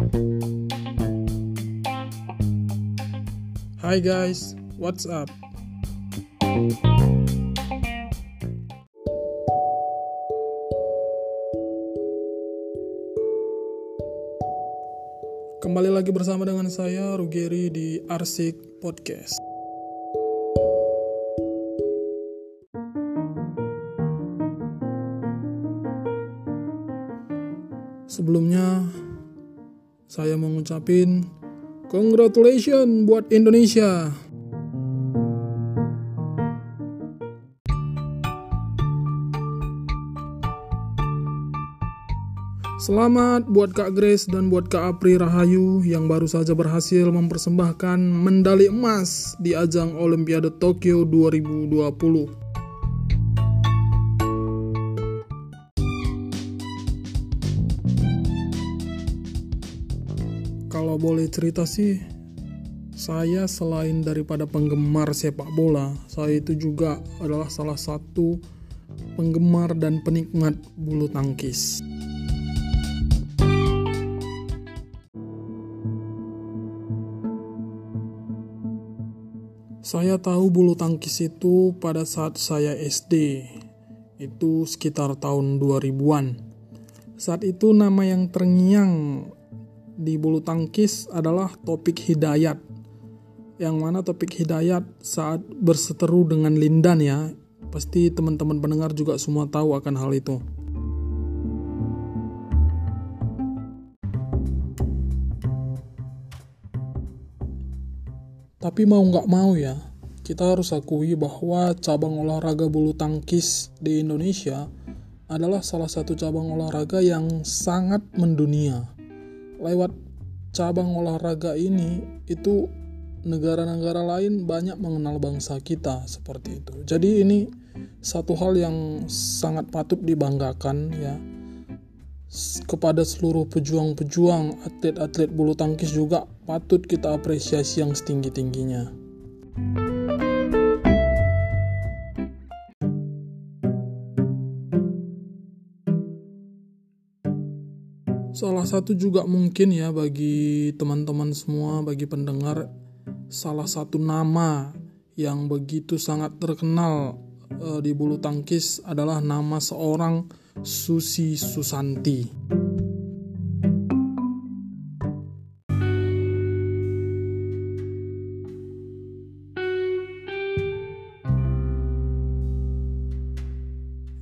Hi guys, what's up? Kembali lagi bersama dengan saya Rugeri di Arsik Podcast. Sebelumnya saya mau ngucapin congratulations buat Indonesia. Selamat buat Kak Grace dan buat Kak Apri Rahayu yang baru saja berhasil mempersembahkan medali emas di ajang Olimpiade Tokyo 2020. Kalau boleh cerita sih, saya selain daripada penggemar sepak bola, saya itu juga adalah salah satu penggemar dan penikmat bulu tangkis. Saya tahu bulu tangkis itu pada saat saya SD, itu sekitar tahun 2000-an. Saat itu nama yang terngiang di bulu tangkis adalah topik hidayat. Yang mana topik hidayat saat berseteru dengan Lindan ya. Pasti teman-teman pendengar juga semua tahu akan hal itu. Tapi mau nggak mau ya, kita harus akui bahwa cabang olahraga bulu tangkis di Indonesia adalah salah satu cabang olahraga yang sangat mendunia. Lewat cabang olahraga ini, itu negara-negara lain banyak mengenal bangsa kita seperti itu. Jadi ini satu hal yang sangat patut dibanggakan ya kepada seluruh pejuang-pejuang atlet-atlet bulu tangkis juga patut kita apresiasi yang setinggi-tingginya. Salah satu juga mungkin ya bagi teman-teman semua, bagi pendengar, salah satu nama yang begitu sangat terkenal uh, di bulu tangkis adalah nama seorang Susi Susanti.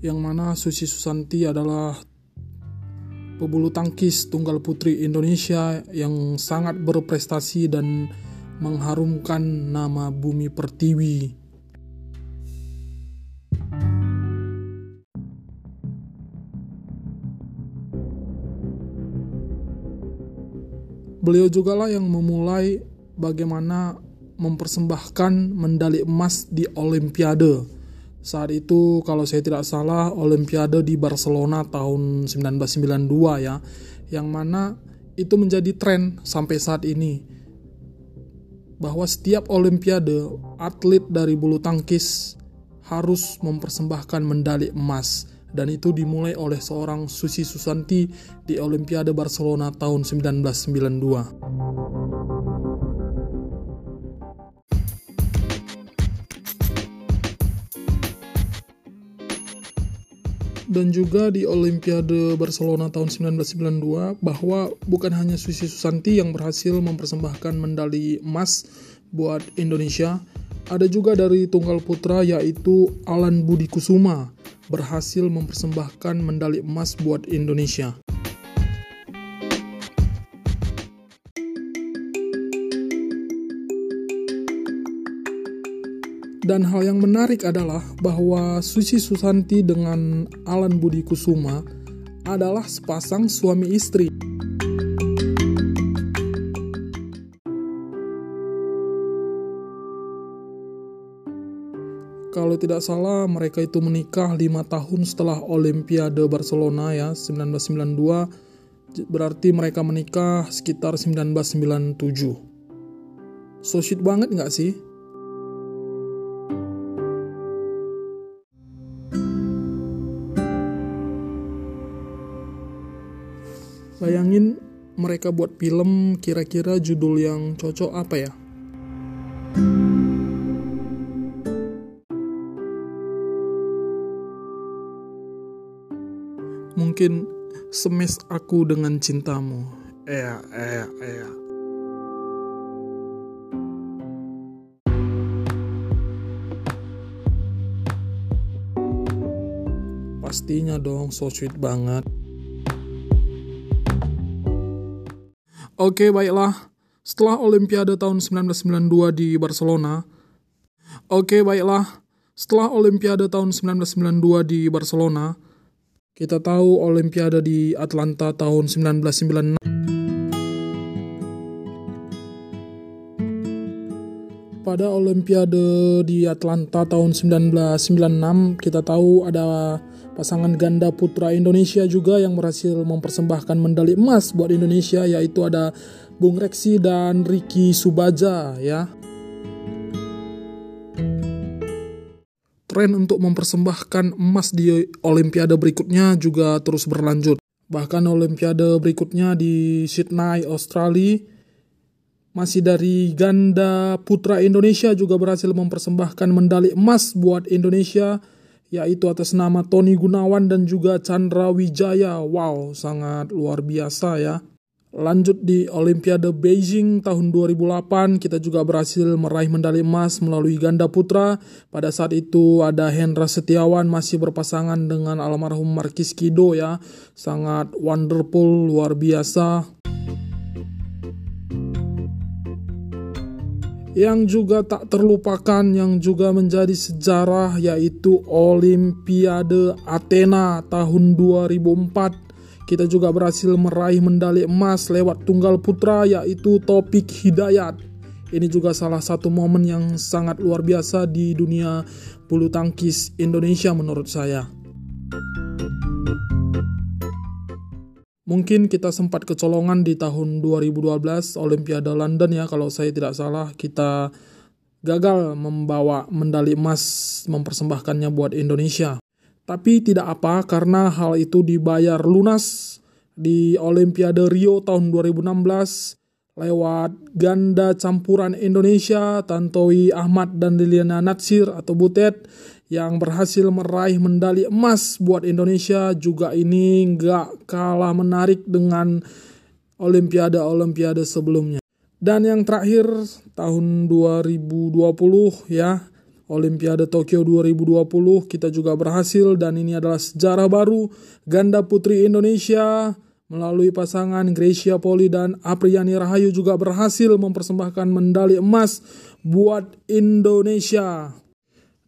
Yang mana Susi Susanti adalah pebulu tangkis tunggal putri Indonesia yang sangat berprestasi dan mengharumkan nama bumi pertiwi Beliau juga lah yang memulai bagaimana mempersembahkan medali emas di Olimpiade. Saat itu kalau saya tidak salah Olimpiade di Barcelona tahun 1992 ya. Yang mana itu menjadi tren sampai saat ini. Bahwa setiap Olimpiade atlet dari bulu tangkis harus mempersembahkan medali emas dan itu dimulai oleh seorang Susi Susanti di Olimpiade Barcelona tahun 1992. Dan juga di Olimpiade Barcelona tahun 1992 bahwa bukan hanya Susi Susanti yang berhasil mempersembahkan medali emas buat Indonesia, ada juga dari tunggal putra yaitu Alan Budi Kusuma berhasil mempersembahkan medali emas buat Indonesia. Dan hal yang menarik adalah bahwa Susi Susanti dengan Alan Budi Kusuma adalah sepasang suami istri. kalau tidak salah mereka itu menikah lima tahun setelah Olimpiade Barcelona ya 1992 berarti mereka menikah sekitar 1997 so shit banget nggak sih Bayangin mereka buat film, kira-kira judul yang cocok apa ya? Mungkin semes aku dengan cintamu. Iya, iya, iya. Pastinya dong, so sweet banget. Oke, baiklah. Setelah Olimpiade tahun 1992 di Barcelona, Oke, baiklah. Setelah Olimpiade tahun 1992 di Barcelona, kita tahu Olimpiade di Atlanta tahun 1996 pada Olimpiade di Atlanta tahun 1996 kita tahu ada pasangan ganda putra Indonesia juga yang berhasil mempersembahkan medali emas buat Indonesia yaitu ada Bung Reksi dan Ricky Subaja ya. Tren untuk mempersembahkan emas di Olimpiade berikutnya juga terus berlanjut. Bahkan Olimpiade berikutnya di Sydney, Australia masih dari ganda putra Indonesia juga berhasil mempersembahkan medali emas buat Indonesia yaitu atas nama Tony Gunawan dan juga Chandra Wijaya. Wow, sangat luar biasa ya. Lanjut di Olimpiade Beijing tahun 2008, kita juga berhasil meraih medali emas melalui ganda putra. Pada saat itu ada Hendra Setiawan masih berpasangan dengan almarhum Markis Kido ya. Sangat wonderful, luar biasa. Yang juga tak terlupakan yang juga menjadi sejarah yaitu Olimpiade Athena tahun 2004 kita juga berhasil meraih medali emas lewat tunggal putra yaitu Topik Hidayat ini juga salah satu momen yang sangat luar biasa di dunia bulu tangkis Indonesia menurut saya. Mungkin kita sempat kecolongan di tahun 2012 Olimpiade London ya kalau saya tidak salah kita gagal membawa medali emas mempersembahkannya buat Indonesia. Tapi tidak apa karena hal itu dibayar lunas di Olimpiade Rio tahun 2016 lewat ganda campuran Indonesia Tantowi Ahmad dan Liliana Natsir atau Butet yang berhasil meraih medali emas buat Indonesia juga ini nggak kalah menarik dengan Olimpiade-Olimpiade sebelumnya. Dan yang terakhir tahun 2020 ya Olimpiade Tokyo 2020 kita juga berhasil dan ini adalah sejarah baru ganda putri Indonesia melalui pasangan Gracia Poli dan Apriani Rahayu juga berhasil mempersembahkan medali emas buat Indonesia.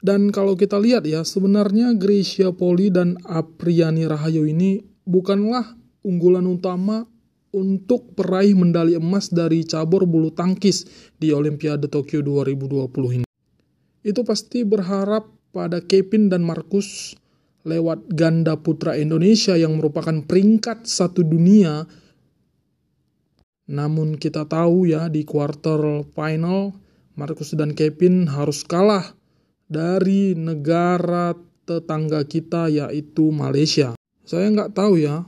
Dan kalau kita lihat ya, sebenarnya Gracia Poli dan Apriani Rahayu ini bukanlah unggulan utama untuk peraih medali emas dari cabur bulu tangkis di Olimpiade Tokyo 2020 ini. Itu pasti berharap pada Kevin dan Markus lewat ganda putra Indonesia yang merupakan peringkat satu dunia. Namun kita tahu ya di quarter final Markus dan Kevin harus kalah dari negara tetangga kita yaitu Malaysia. Saya nggak tahu ya,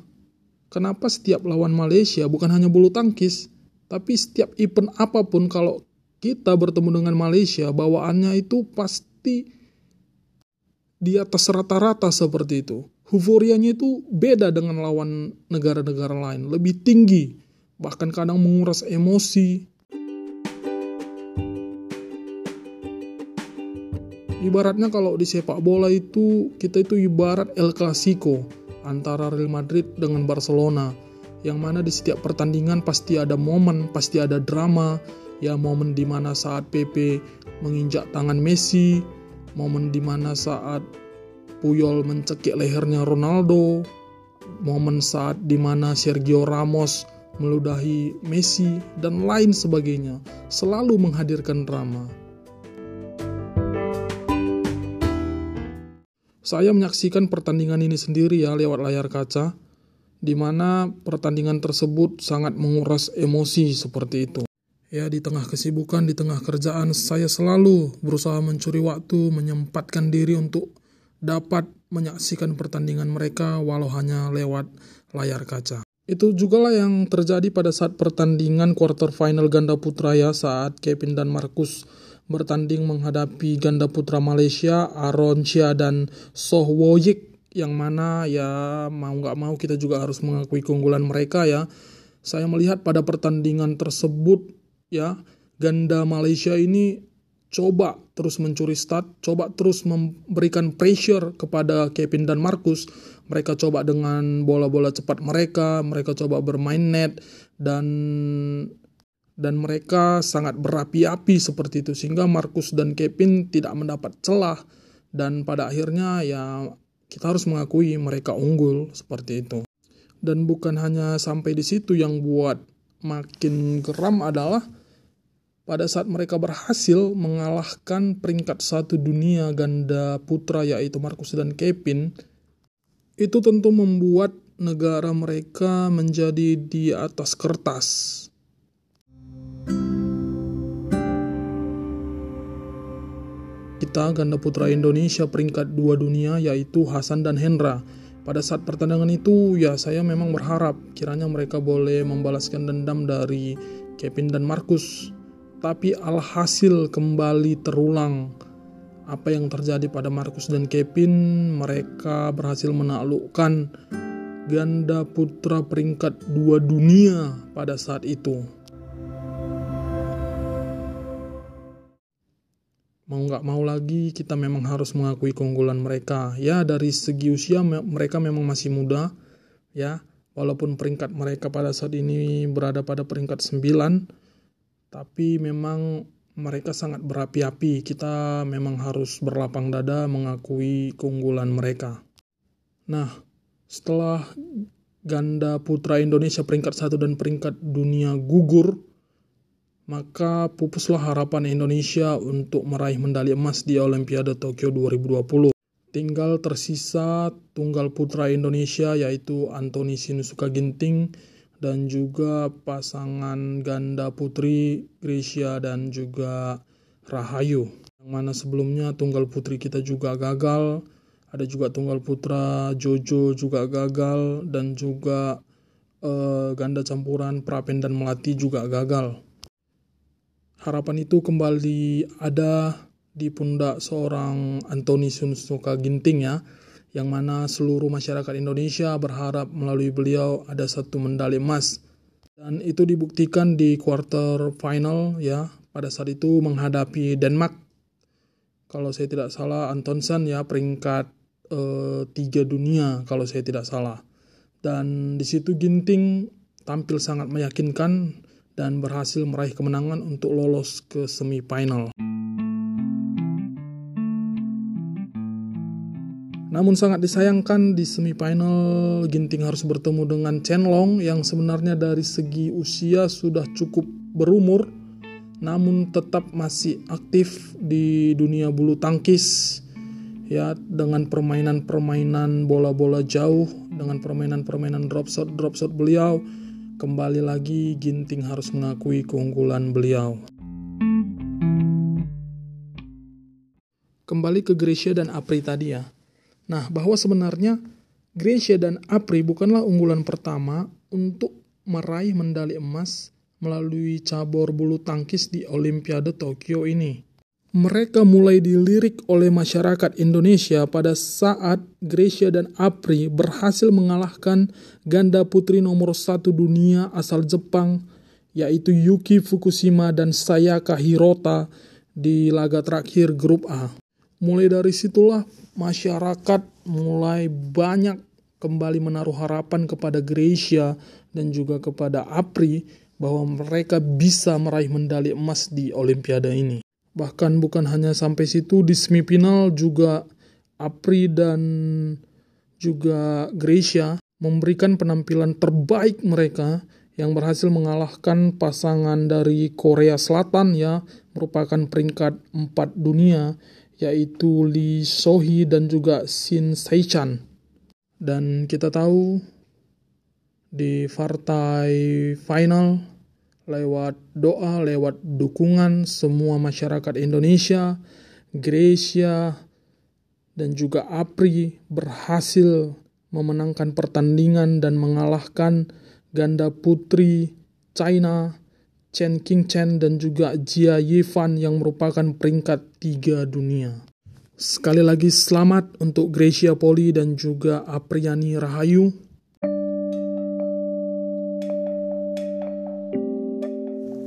kenapa setiap lawan Malaysia bukan hanya bulu tangkis, tapi setiap event apa pun kalau kita bertemu dengan Malaysia, bawaannya itu pasti di atas rata-rata seperti itu. Euforianya itu beda dengan lawan negara-negara lain, lebih tinggi, bahkan kadang menguras emosi, Ibaratnya kalau di sepak bola itu kita itu ibarat El Clasico antara Real Madrid dengan Barcelona yang mana di setiap pertandingan pasti ada momen, pasti ada drama, ya momen di mana saat PP menginjak tangan Messi, momen di mana saat Puyol mencekik lehernya Ronaldo, momen saat di mana Sergio Ramos meludahi Messi dan lain sebagainya, selalu menghadirkan drama. Saya menyaksikan pertandingan ini sendiri ya lewat layar kaca, di mana pertandingan tersebut sangat menguras emosi seperti itu. Ya, di tengah kesibukan, di tengah kerjaan, saya selalu berusaha mencuri waktu, menyempatkan diri untuk dapat menyaksikan pertandingan mereka walau hanya lewat layar kaca. Itu juga lah yang terjadi pada saat pertandingan quarter final ganda putra ya saat Kevin dan Marcus bertanding menghadapi ganda putra Malaysia Aaron Chia dan Soh Woyik yang mana ya mau nggak mau kita juga harus mengakui keunggulan mereka ya. Saya melihat pada pertandingan tersebut ya ganda Malaysia ini coba terus mencuri start, coba terus memberikan pressure kepada Kevin dan Marcus. Mereka coba dengan bola-bola cepat mereka, mereka coba bermain net dan dan mereka sangat berapi-api seperti itu sehingga Marcus dan Kevin tidak mendapat celah dan pada akhirnya ya kita harus mengakui mereka unggul seperti itu. Dan bukan hanya sampai di situ yang buat makin geram adalah pada saat mereka berhasil mengalahkan peringkat satu dunia ganda putra yaitu Marcus dan Kevin, itu tentu membuat negara mereka menjadi di atas kertas. Kita ganda putra Indonesia peringkat dua dunia yaitu Hasan dan Hendra. Pada saat pertandingan itu ya saya memang berharap kiranya mereka boleh membalaskan dendam dari Kevin dan Marcus. Tapi alhasil kembali terulang. Apa yang terjadi pada Marcus dan Kevin mereka berhasil menaklukkan ganda putra peringkat dua dunia pada saat itu mau nggak mau lagi kita memang harus mengakui keunggulan mereka ya dari segi usia mereka memang masih muda ya walaupun peringkat mereka pada saat ini berada pada peringkat 9 tapi memang mereka sangat berapi-api. Kita memang harus berlapang dada mengakui keunggulan mereka. Nah, setelah ganda putra Indonesia peringkat satu dan peringkat dunia gugur, maka pupuslah harapan Indonesia untuk meraih medali emas di Olimpiade Tokyo 2020. Tinggal tersisa tunggal putra Indonesia yaitu Anthony Sinusuka Ginting dan juga pasangan ganda putri Grisha dan juga Rahayu. Yang mana sebelumnya tunggal putri kita juga gagal, ada juga tunggal putra Jojo juga gagal dan juga uh, ganda campuran Prapen dan Melati juga gagal. Harapan itu kembali ada di pundak seorang Anthony Sunsuka Ginting ya yang mana seluruh masyarakat Indonesia berharap melalui beliau ada satu medali emas. Dan itu dibuktikan di quarter final ya pada saat itu menghadapi Denmark. Kalau saya tidak salah Antonsen ya peringkat eh, tiga dunia kalau saya tidak salah. Dan di situ Ginting tampil sangat meyakinkan dan berhasil meraih kemenangan untuk lolos ke semifinal. Namun sangat disayangkan di semifinal Ginting harus bertemu dengan Chen Long yang sebenarnya dari segi usia sudah cukup berumur namun tetap masih aktif di dunia bulu tangkis ya dengan permainan-permainan bola-bola jauh dengan permainan-permainan drop shot drop shot beliau kembali lagi Ginting harus mengakui keunggulan beliau. Kembali ke Grisha dan Apri tadi ya. Nah, bahwa sebenarnya Gracia dan Apri bukanlah unggulan pertama untuk meraih medali emas melalui cabur bulu tangkis di Olimpiade Tokyo ini. Mereka mulai dilirik oleh masyarakat Indonesia pada saat Gracia dan Apri berhasil mengalahkan ganda putri nomor satu dunia asal Jepang, yaitu Yuki Fukushima dan Sayaka Hirota di laga terakhir grup A. Mulai dari situlah masyarakat mulai banyak kembali menaruh harapan kepada Gracia dan juga kepada Apri bahwa mereka bisa meraih medali emas di Olimpiade ini. Bahkan bukan hanya sampai situ di semifinal juga Apri dan juga Gracia memberikan penampilan terbaik mereka yang berhasil mengalahkan pasangan dari Korea Selatan ya merupakan peringkat 4 dunia yaitu Lee Sohee dan juga Shin Saichan. Dan kita tahu di partai final lewat doa, lewat dukungan semua masyarakat Indonesia, Gracia, dan juga Apri berhasil memenangkan pertandingan dan mengalahkan ganda putri China Chen Qingchen dan juga Jia Yifan yang merupakan peringkat tiga dunia. Sekali lagi selamat untuk Gracia Poli dan juga Apriani Rahayu.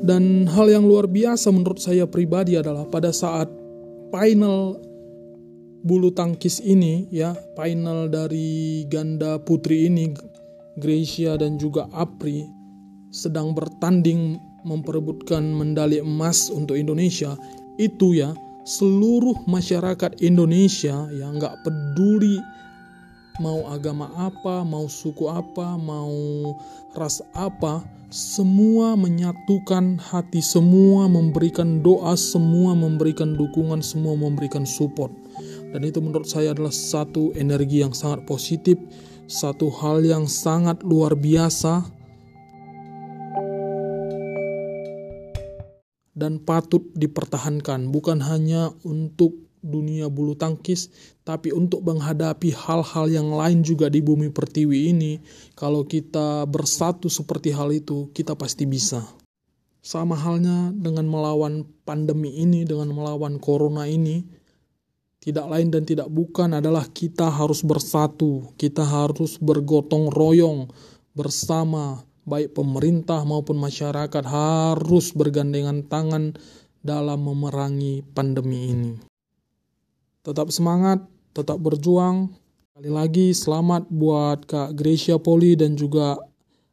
Dan hal yang luar biasa menurut saya pribadi adalah pada saat final bulu tangkis ini ya, final dari ganda putri ini Gracia dan juga Apri sedang bertanding memperebutkan medali emas untuk Indonesia. Itu ya seluruh masyarakat Indonesia yang nggak peduli mau agama apa, mau suku apa, mau ras apa, semua menyatukan hati, semua memberikan doa, semua memberikan dukungan, semua memberikan support. Dan itu menurut saya adalah satu energi yang sangat positif, satu hal yang sangat luar biasa, dan patut dipertahankan, bukan hanya untuk dunia bulu tangkis, tapi untuk menghadapi hal-hal yang lain juga di bumi pertiwi ini, kalau kita bersatu seperti hal itu, kita pasti bisa. Sama halnya dengan melawan pandemi ini, dengan melawan corona ini, tidak lain dan tidak bukan adalah kita harus bersatu, kita harus bergotong royong bersama, baik pemerintah maupun masyarakat harus bergandengan tangan dalam memerangi pandemi ini. Tetap semangat, tetap berjuang. Sekali lagi selamat buat Kak Gracia Poli dan juga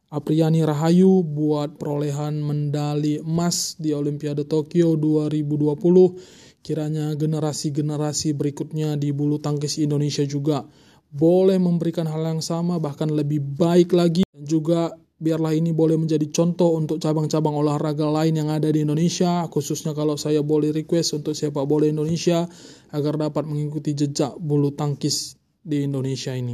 Apriani Rahayu buat perolehan medali emas di Olimpiade Tokyo 2020. Kiranya generasi-generasi berikutnya di bulu tangkis Indonesia juga boleh memberikan hal yang sama bahkan lebih baik lagi dan juga biarlah ini boleh menjadi contoh untuk cabang-cabang olahraga lain yang ada di Indonesia, khususnya kalau saya boleh request untuk sepak bola Indonesia agar dapat mengikuti jejak bulu tangkis di Indonesia ini.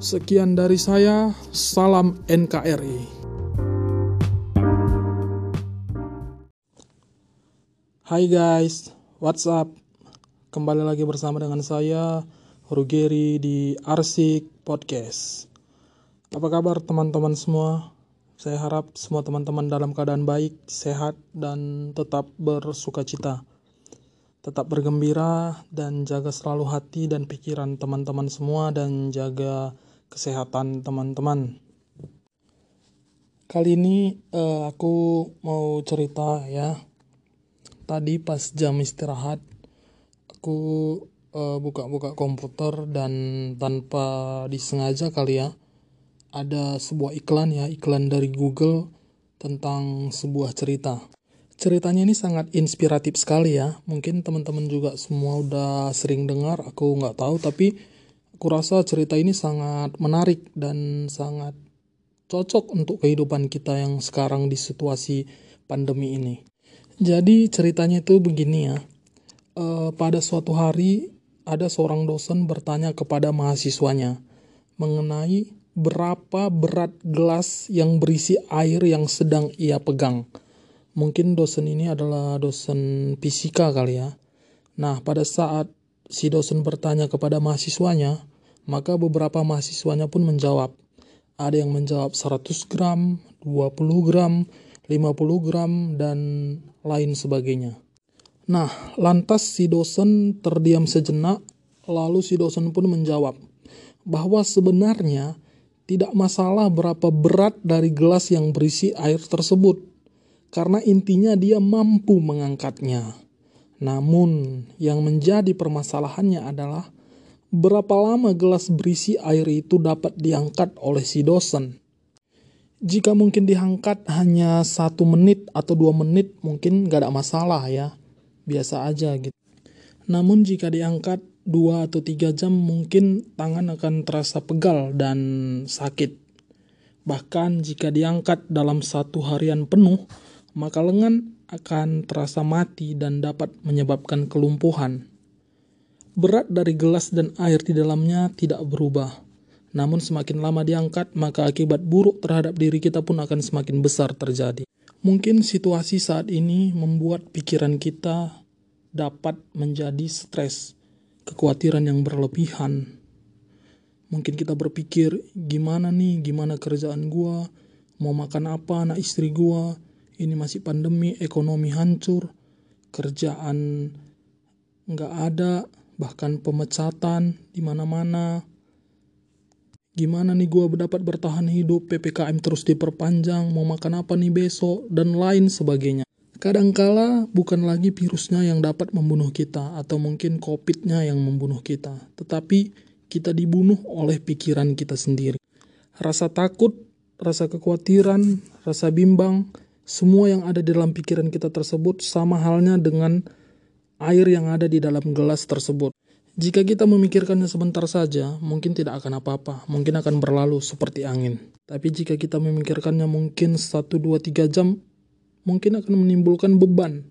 Sekian dari saya, salam NKRI. Hai guys, what's up? Kembali lagi bersama dengan saya Rugeri di Arsik Podcast. Apa kabar teman-teman semua? Saya harap semua teman-teman dalam keadaan baik, sehat, dan tetap bersuka cita. Tetap bergembira dan jaga selalu hati dan pikiran teman-teman semua dan jaga kesehatan teman-teman. Kali ini uh, aku mau cerita ya. Tadi pas jam istirahat aku uh, buka-buka komputer dan tanpa disengaja kali ya ada sebuah iklan ya iklan dari Google tentang sebuah cerita. Ceritanya ini sangat inspiratif sekali ya. Mungkin teman-teman juga semua udah sering dengar aku nggak tahu tapi aku rasa cerita ini sangat menarik dan sangat cocok untuk kehidupan kita yang sekarang di situasi pandemi ini. Jadi ceritanya itu begini ya uh, pada suatu hari ada seorang dosen bertanya kepada mahasiswanya mengenai berapa berat gelas yang berisi air yang sedang ia pegang. Mungkin dosen ini adalah dosen fisika kali ya. Nah, pada saat si dosen bertanya kepada mahasiswanya, maka beberapa mahasiswanya pun menjawab. Ada yang menjawab 100 gram, 20 gram, 50 gram, dan lain sebagainya. Nah, lantas si dosen terdiam sejenak, lalu si dosen pun menjawab bahwa sebenarnya tidak masalah berapa berat dari gelas yang berisi air tersebut, karena intinya dia mampu mengangkatnya. Namun, yang menjadi permasalahannya adalah berapa lama gelas berisi air itu dapat diangkat oleh si dosen. Jika mungkin diangkat hanya satu menit atau dua menit, mungkin gak ada masalah ya biasa aja gitu. Namun jika diangkat 2 atau 3 jam mungkin tangan akan terasa pegal dan sakit. Bahkan jika diangkat dalam satu harian penuh, maka lengan akan terasa mati dan dapat menyebabkan kelumpuhan. Berat dari gelas dan air di dalamnya tidak berubah. Namun semakin lama diangkat, maka akibat buruk terhadap diri kita pun akan semakin besar terjadi. Mungkin situasi saat ini membuat pikiran kita dapat menjadi stres kekhawatiran yang berlebihan. Mungkin kita berpikir, gimana nih, gimana kerjaan gua, mau makan apa anak istri gua, ini masih pandemi, ekonomi hancur, kerjaan nggak ada, bahkan pemecatan di mana-mana. Gimana nih gua dapat bertahan hidup, PPKM terus diperpanjang, mau makan apa nih besok, dan lain sebagainya. Kadangkala bukan lagi virusnya yang dapat membunuh kita atau mungkin COVID-nya yang membunuh kita, tetapi kita dibunuh oleh pikiran kita sendiri. Rasa takut, rasa kekhawatiran, rasa bimbang, semua yang ada di dalam pikiran kita tersebut sama halnya dengan air yang ada di dalam gelas tersebut. Jika kita memikirkannya sebentar saja, mungkin tidak akan apa-apa, mungkin akan berlalu seperti angin. Tapi jika kita memikirkannya mungkin 1, 2, 3 jam, mungkin akan menimbulkan beban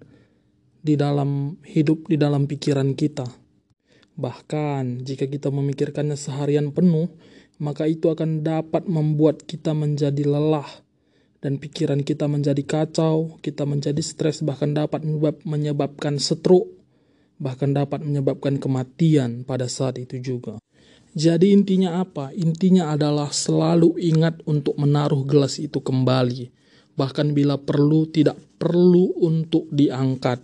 di dalam hidup, di dalam pikiran kita. Bahkan, jika kita memikirkannya seharian penuh, maka itu akan dapat membuat kita menjadi lelah dan pikiran kita menjadi kacau, kita menjadi stres, bahkan dapat menyebabkan stroke, bahkan dapat menyebabkan kematian pada saat itu juga. Jadi intinya apa? Intinya adalah selalu ingat untuk menaruh gelas itu kembali bahkan bila perlu tidak perlu untuk diangkat.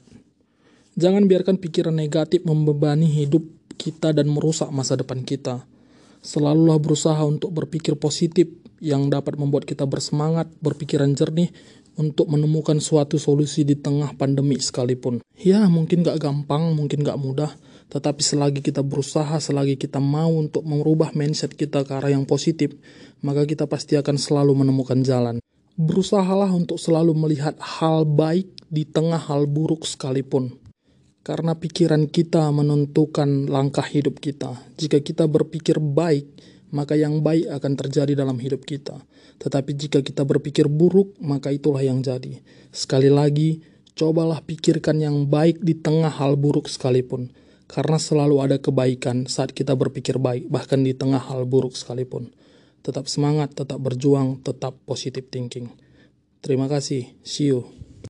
Jangan biarkan pikiran negatif membebani hidup kita dan merusak masa depan kita. Selalulah berusaha untuk berpikir positif yang dapat membuat kita bersemangat, berpikiran jernih untuk menemukan suatu solusi di tengah pandemi sekalipun. Ya, mungkin gak gampang, mungkin gak mudah, tetapi selagi kita berusaha, selagi kita mau untuk merubah mindset kita ke arah yang positif, maka kita pasti akan selalu menemukan jalan. Berusahalah untuk selalu melihat hal baik di tengah hal buruk sekalipun. Karena pikiran kita menentukan langkah hidup kita. Jika kita berpikir baik, maka yang baik akan terjadi dalam hidup kita. Tetapi jika kita berpikir buruk, maka itulah yang jadi. Sekali lagi, cobalah pikirkan yang baik di tengah hal buruk sekalipun. Karena selalu ada kebaikan saat kita berpikir baik, bahkan di tengah hal buruk sekalipun tetap semangat, tetap berjuang, tetap positive thinking. Terima kasih. See you.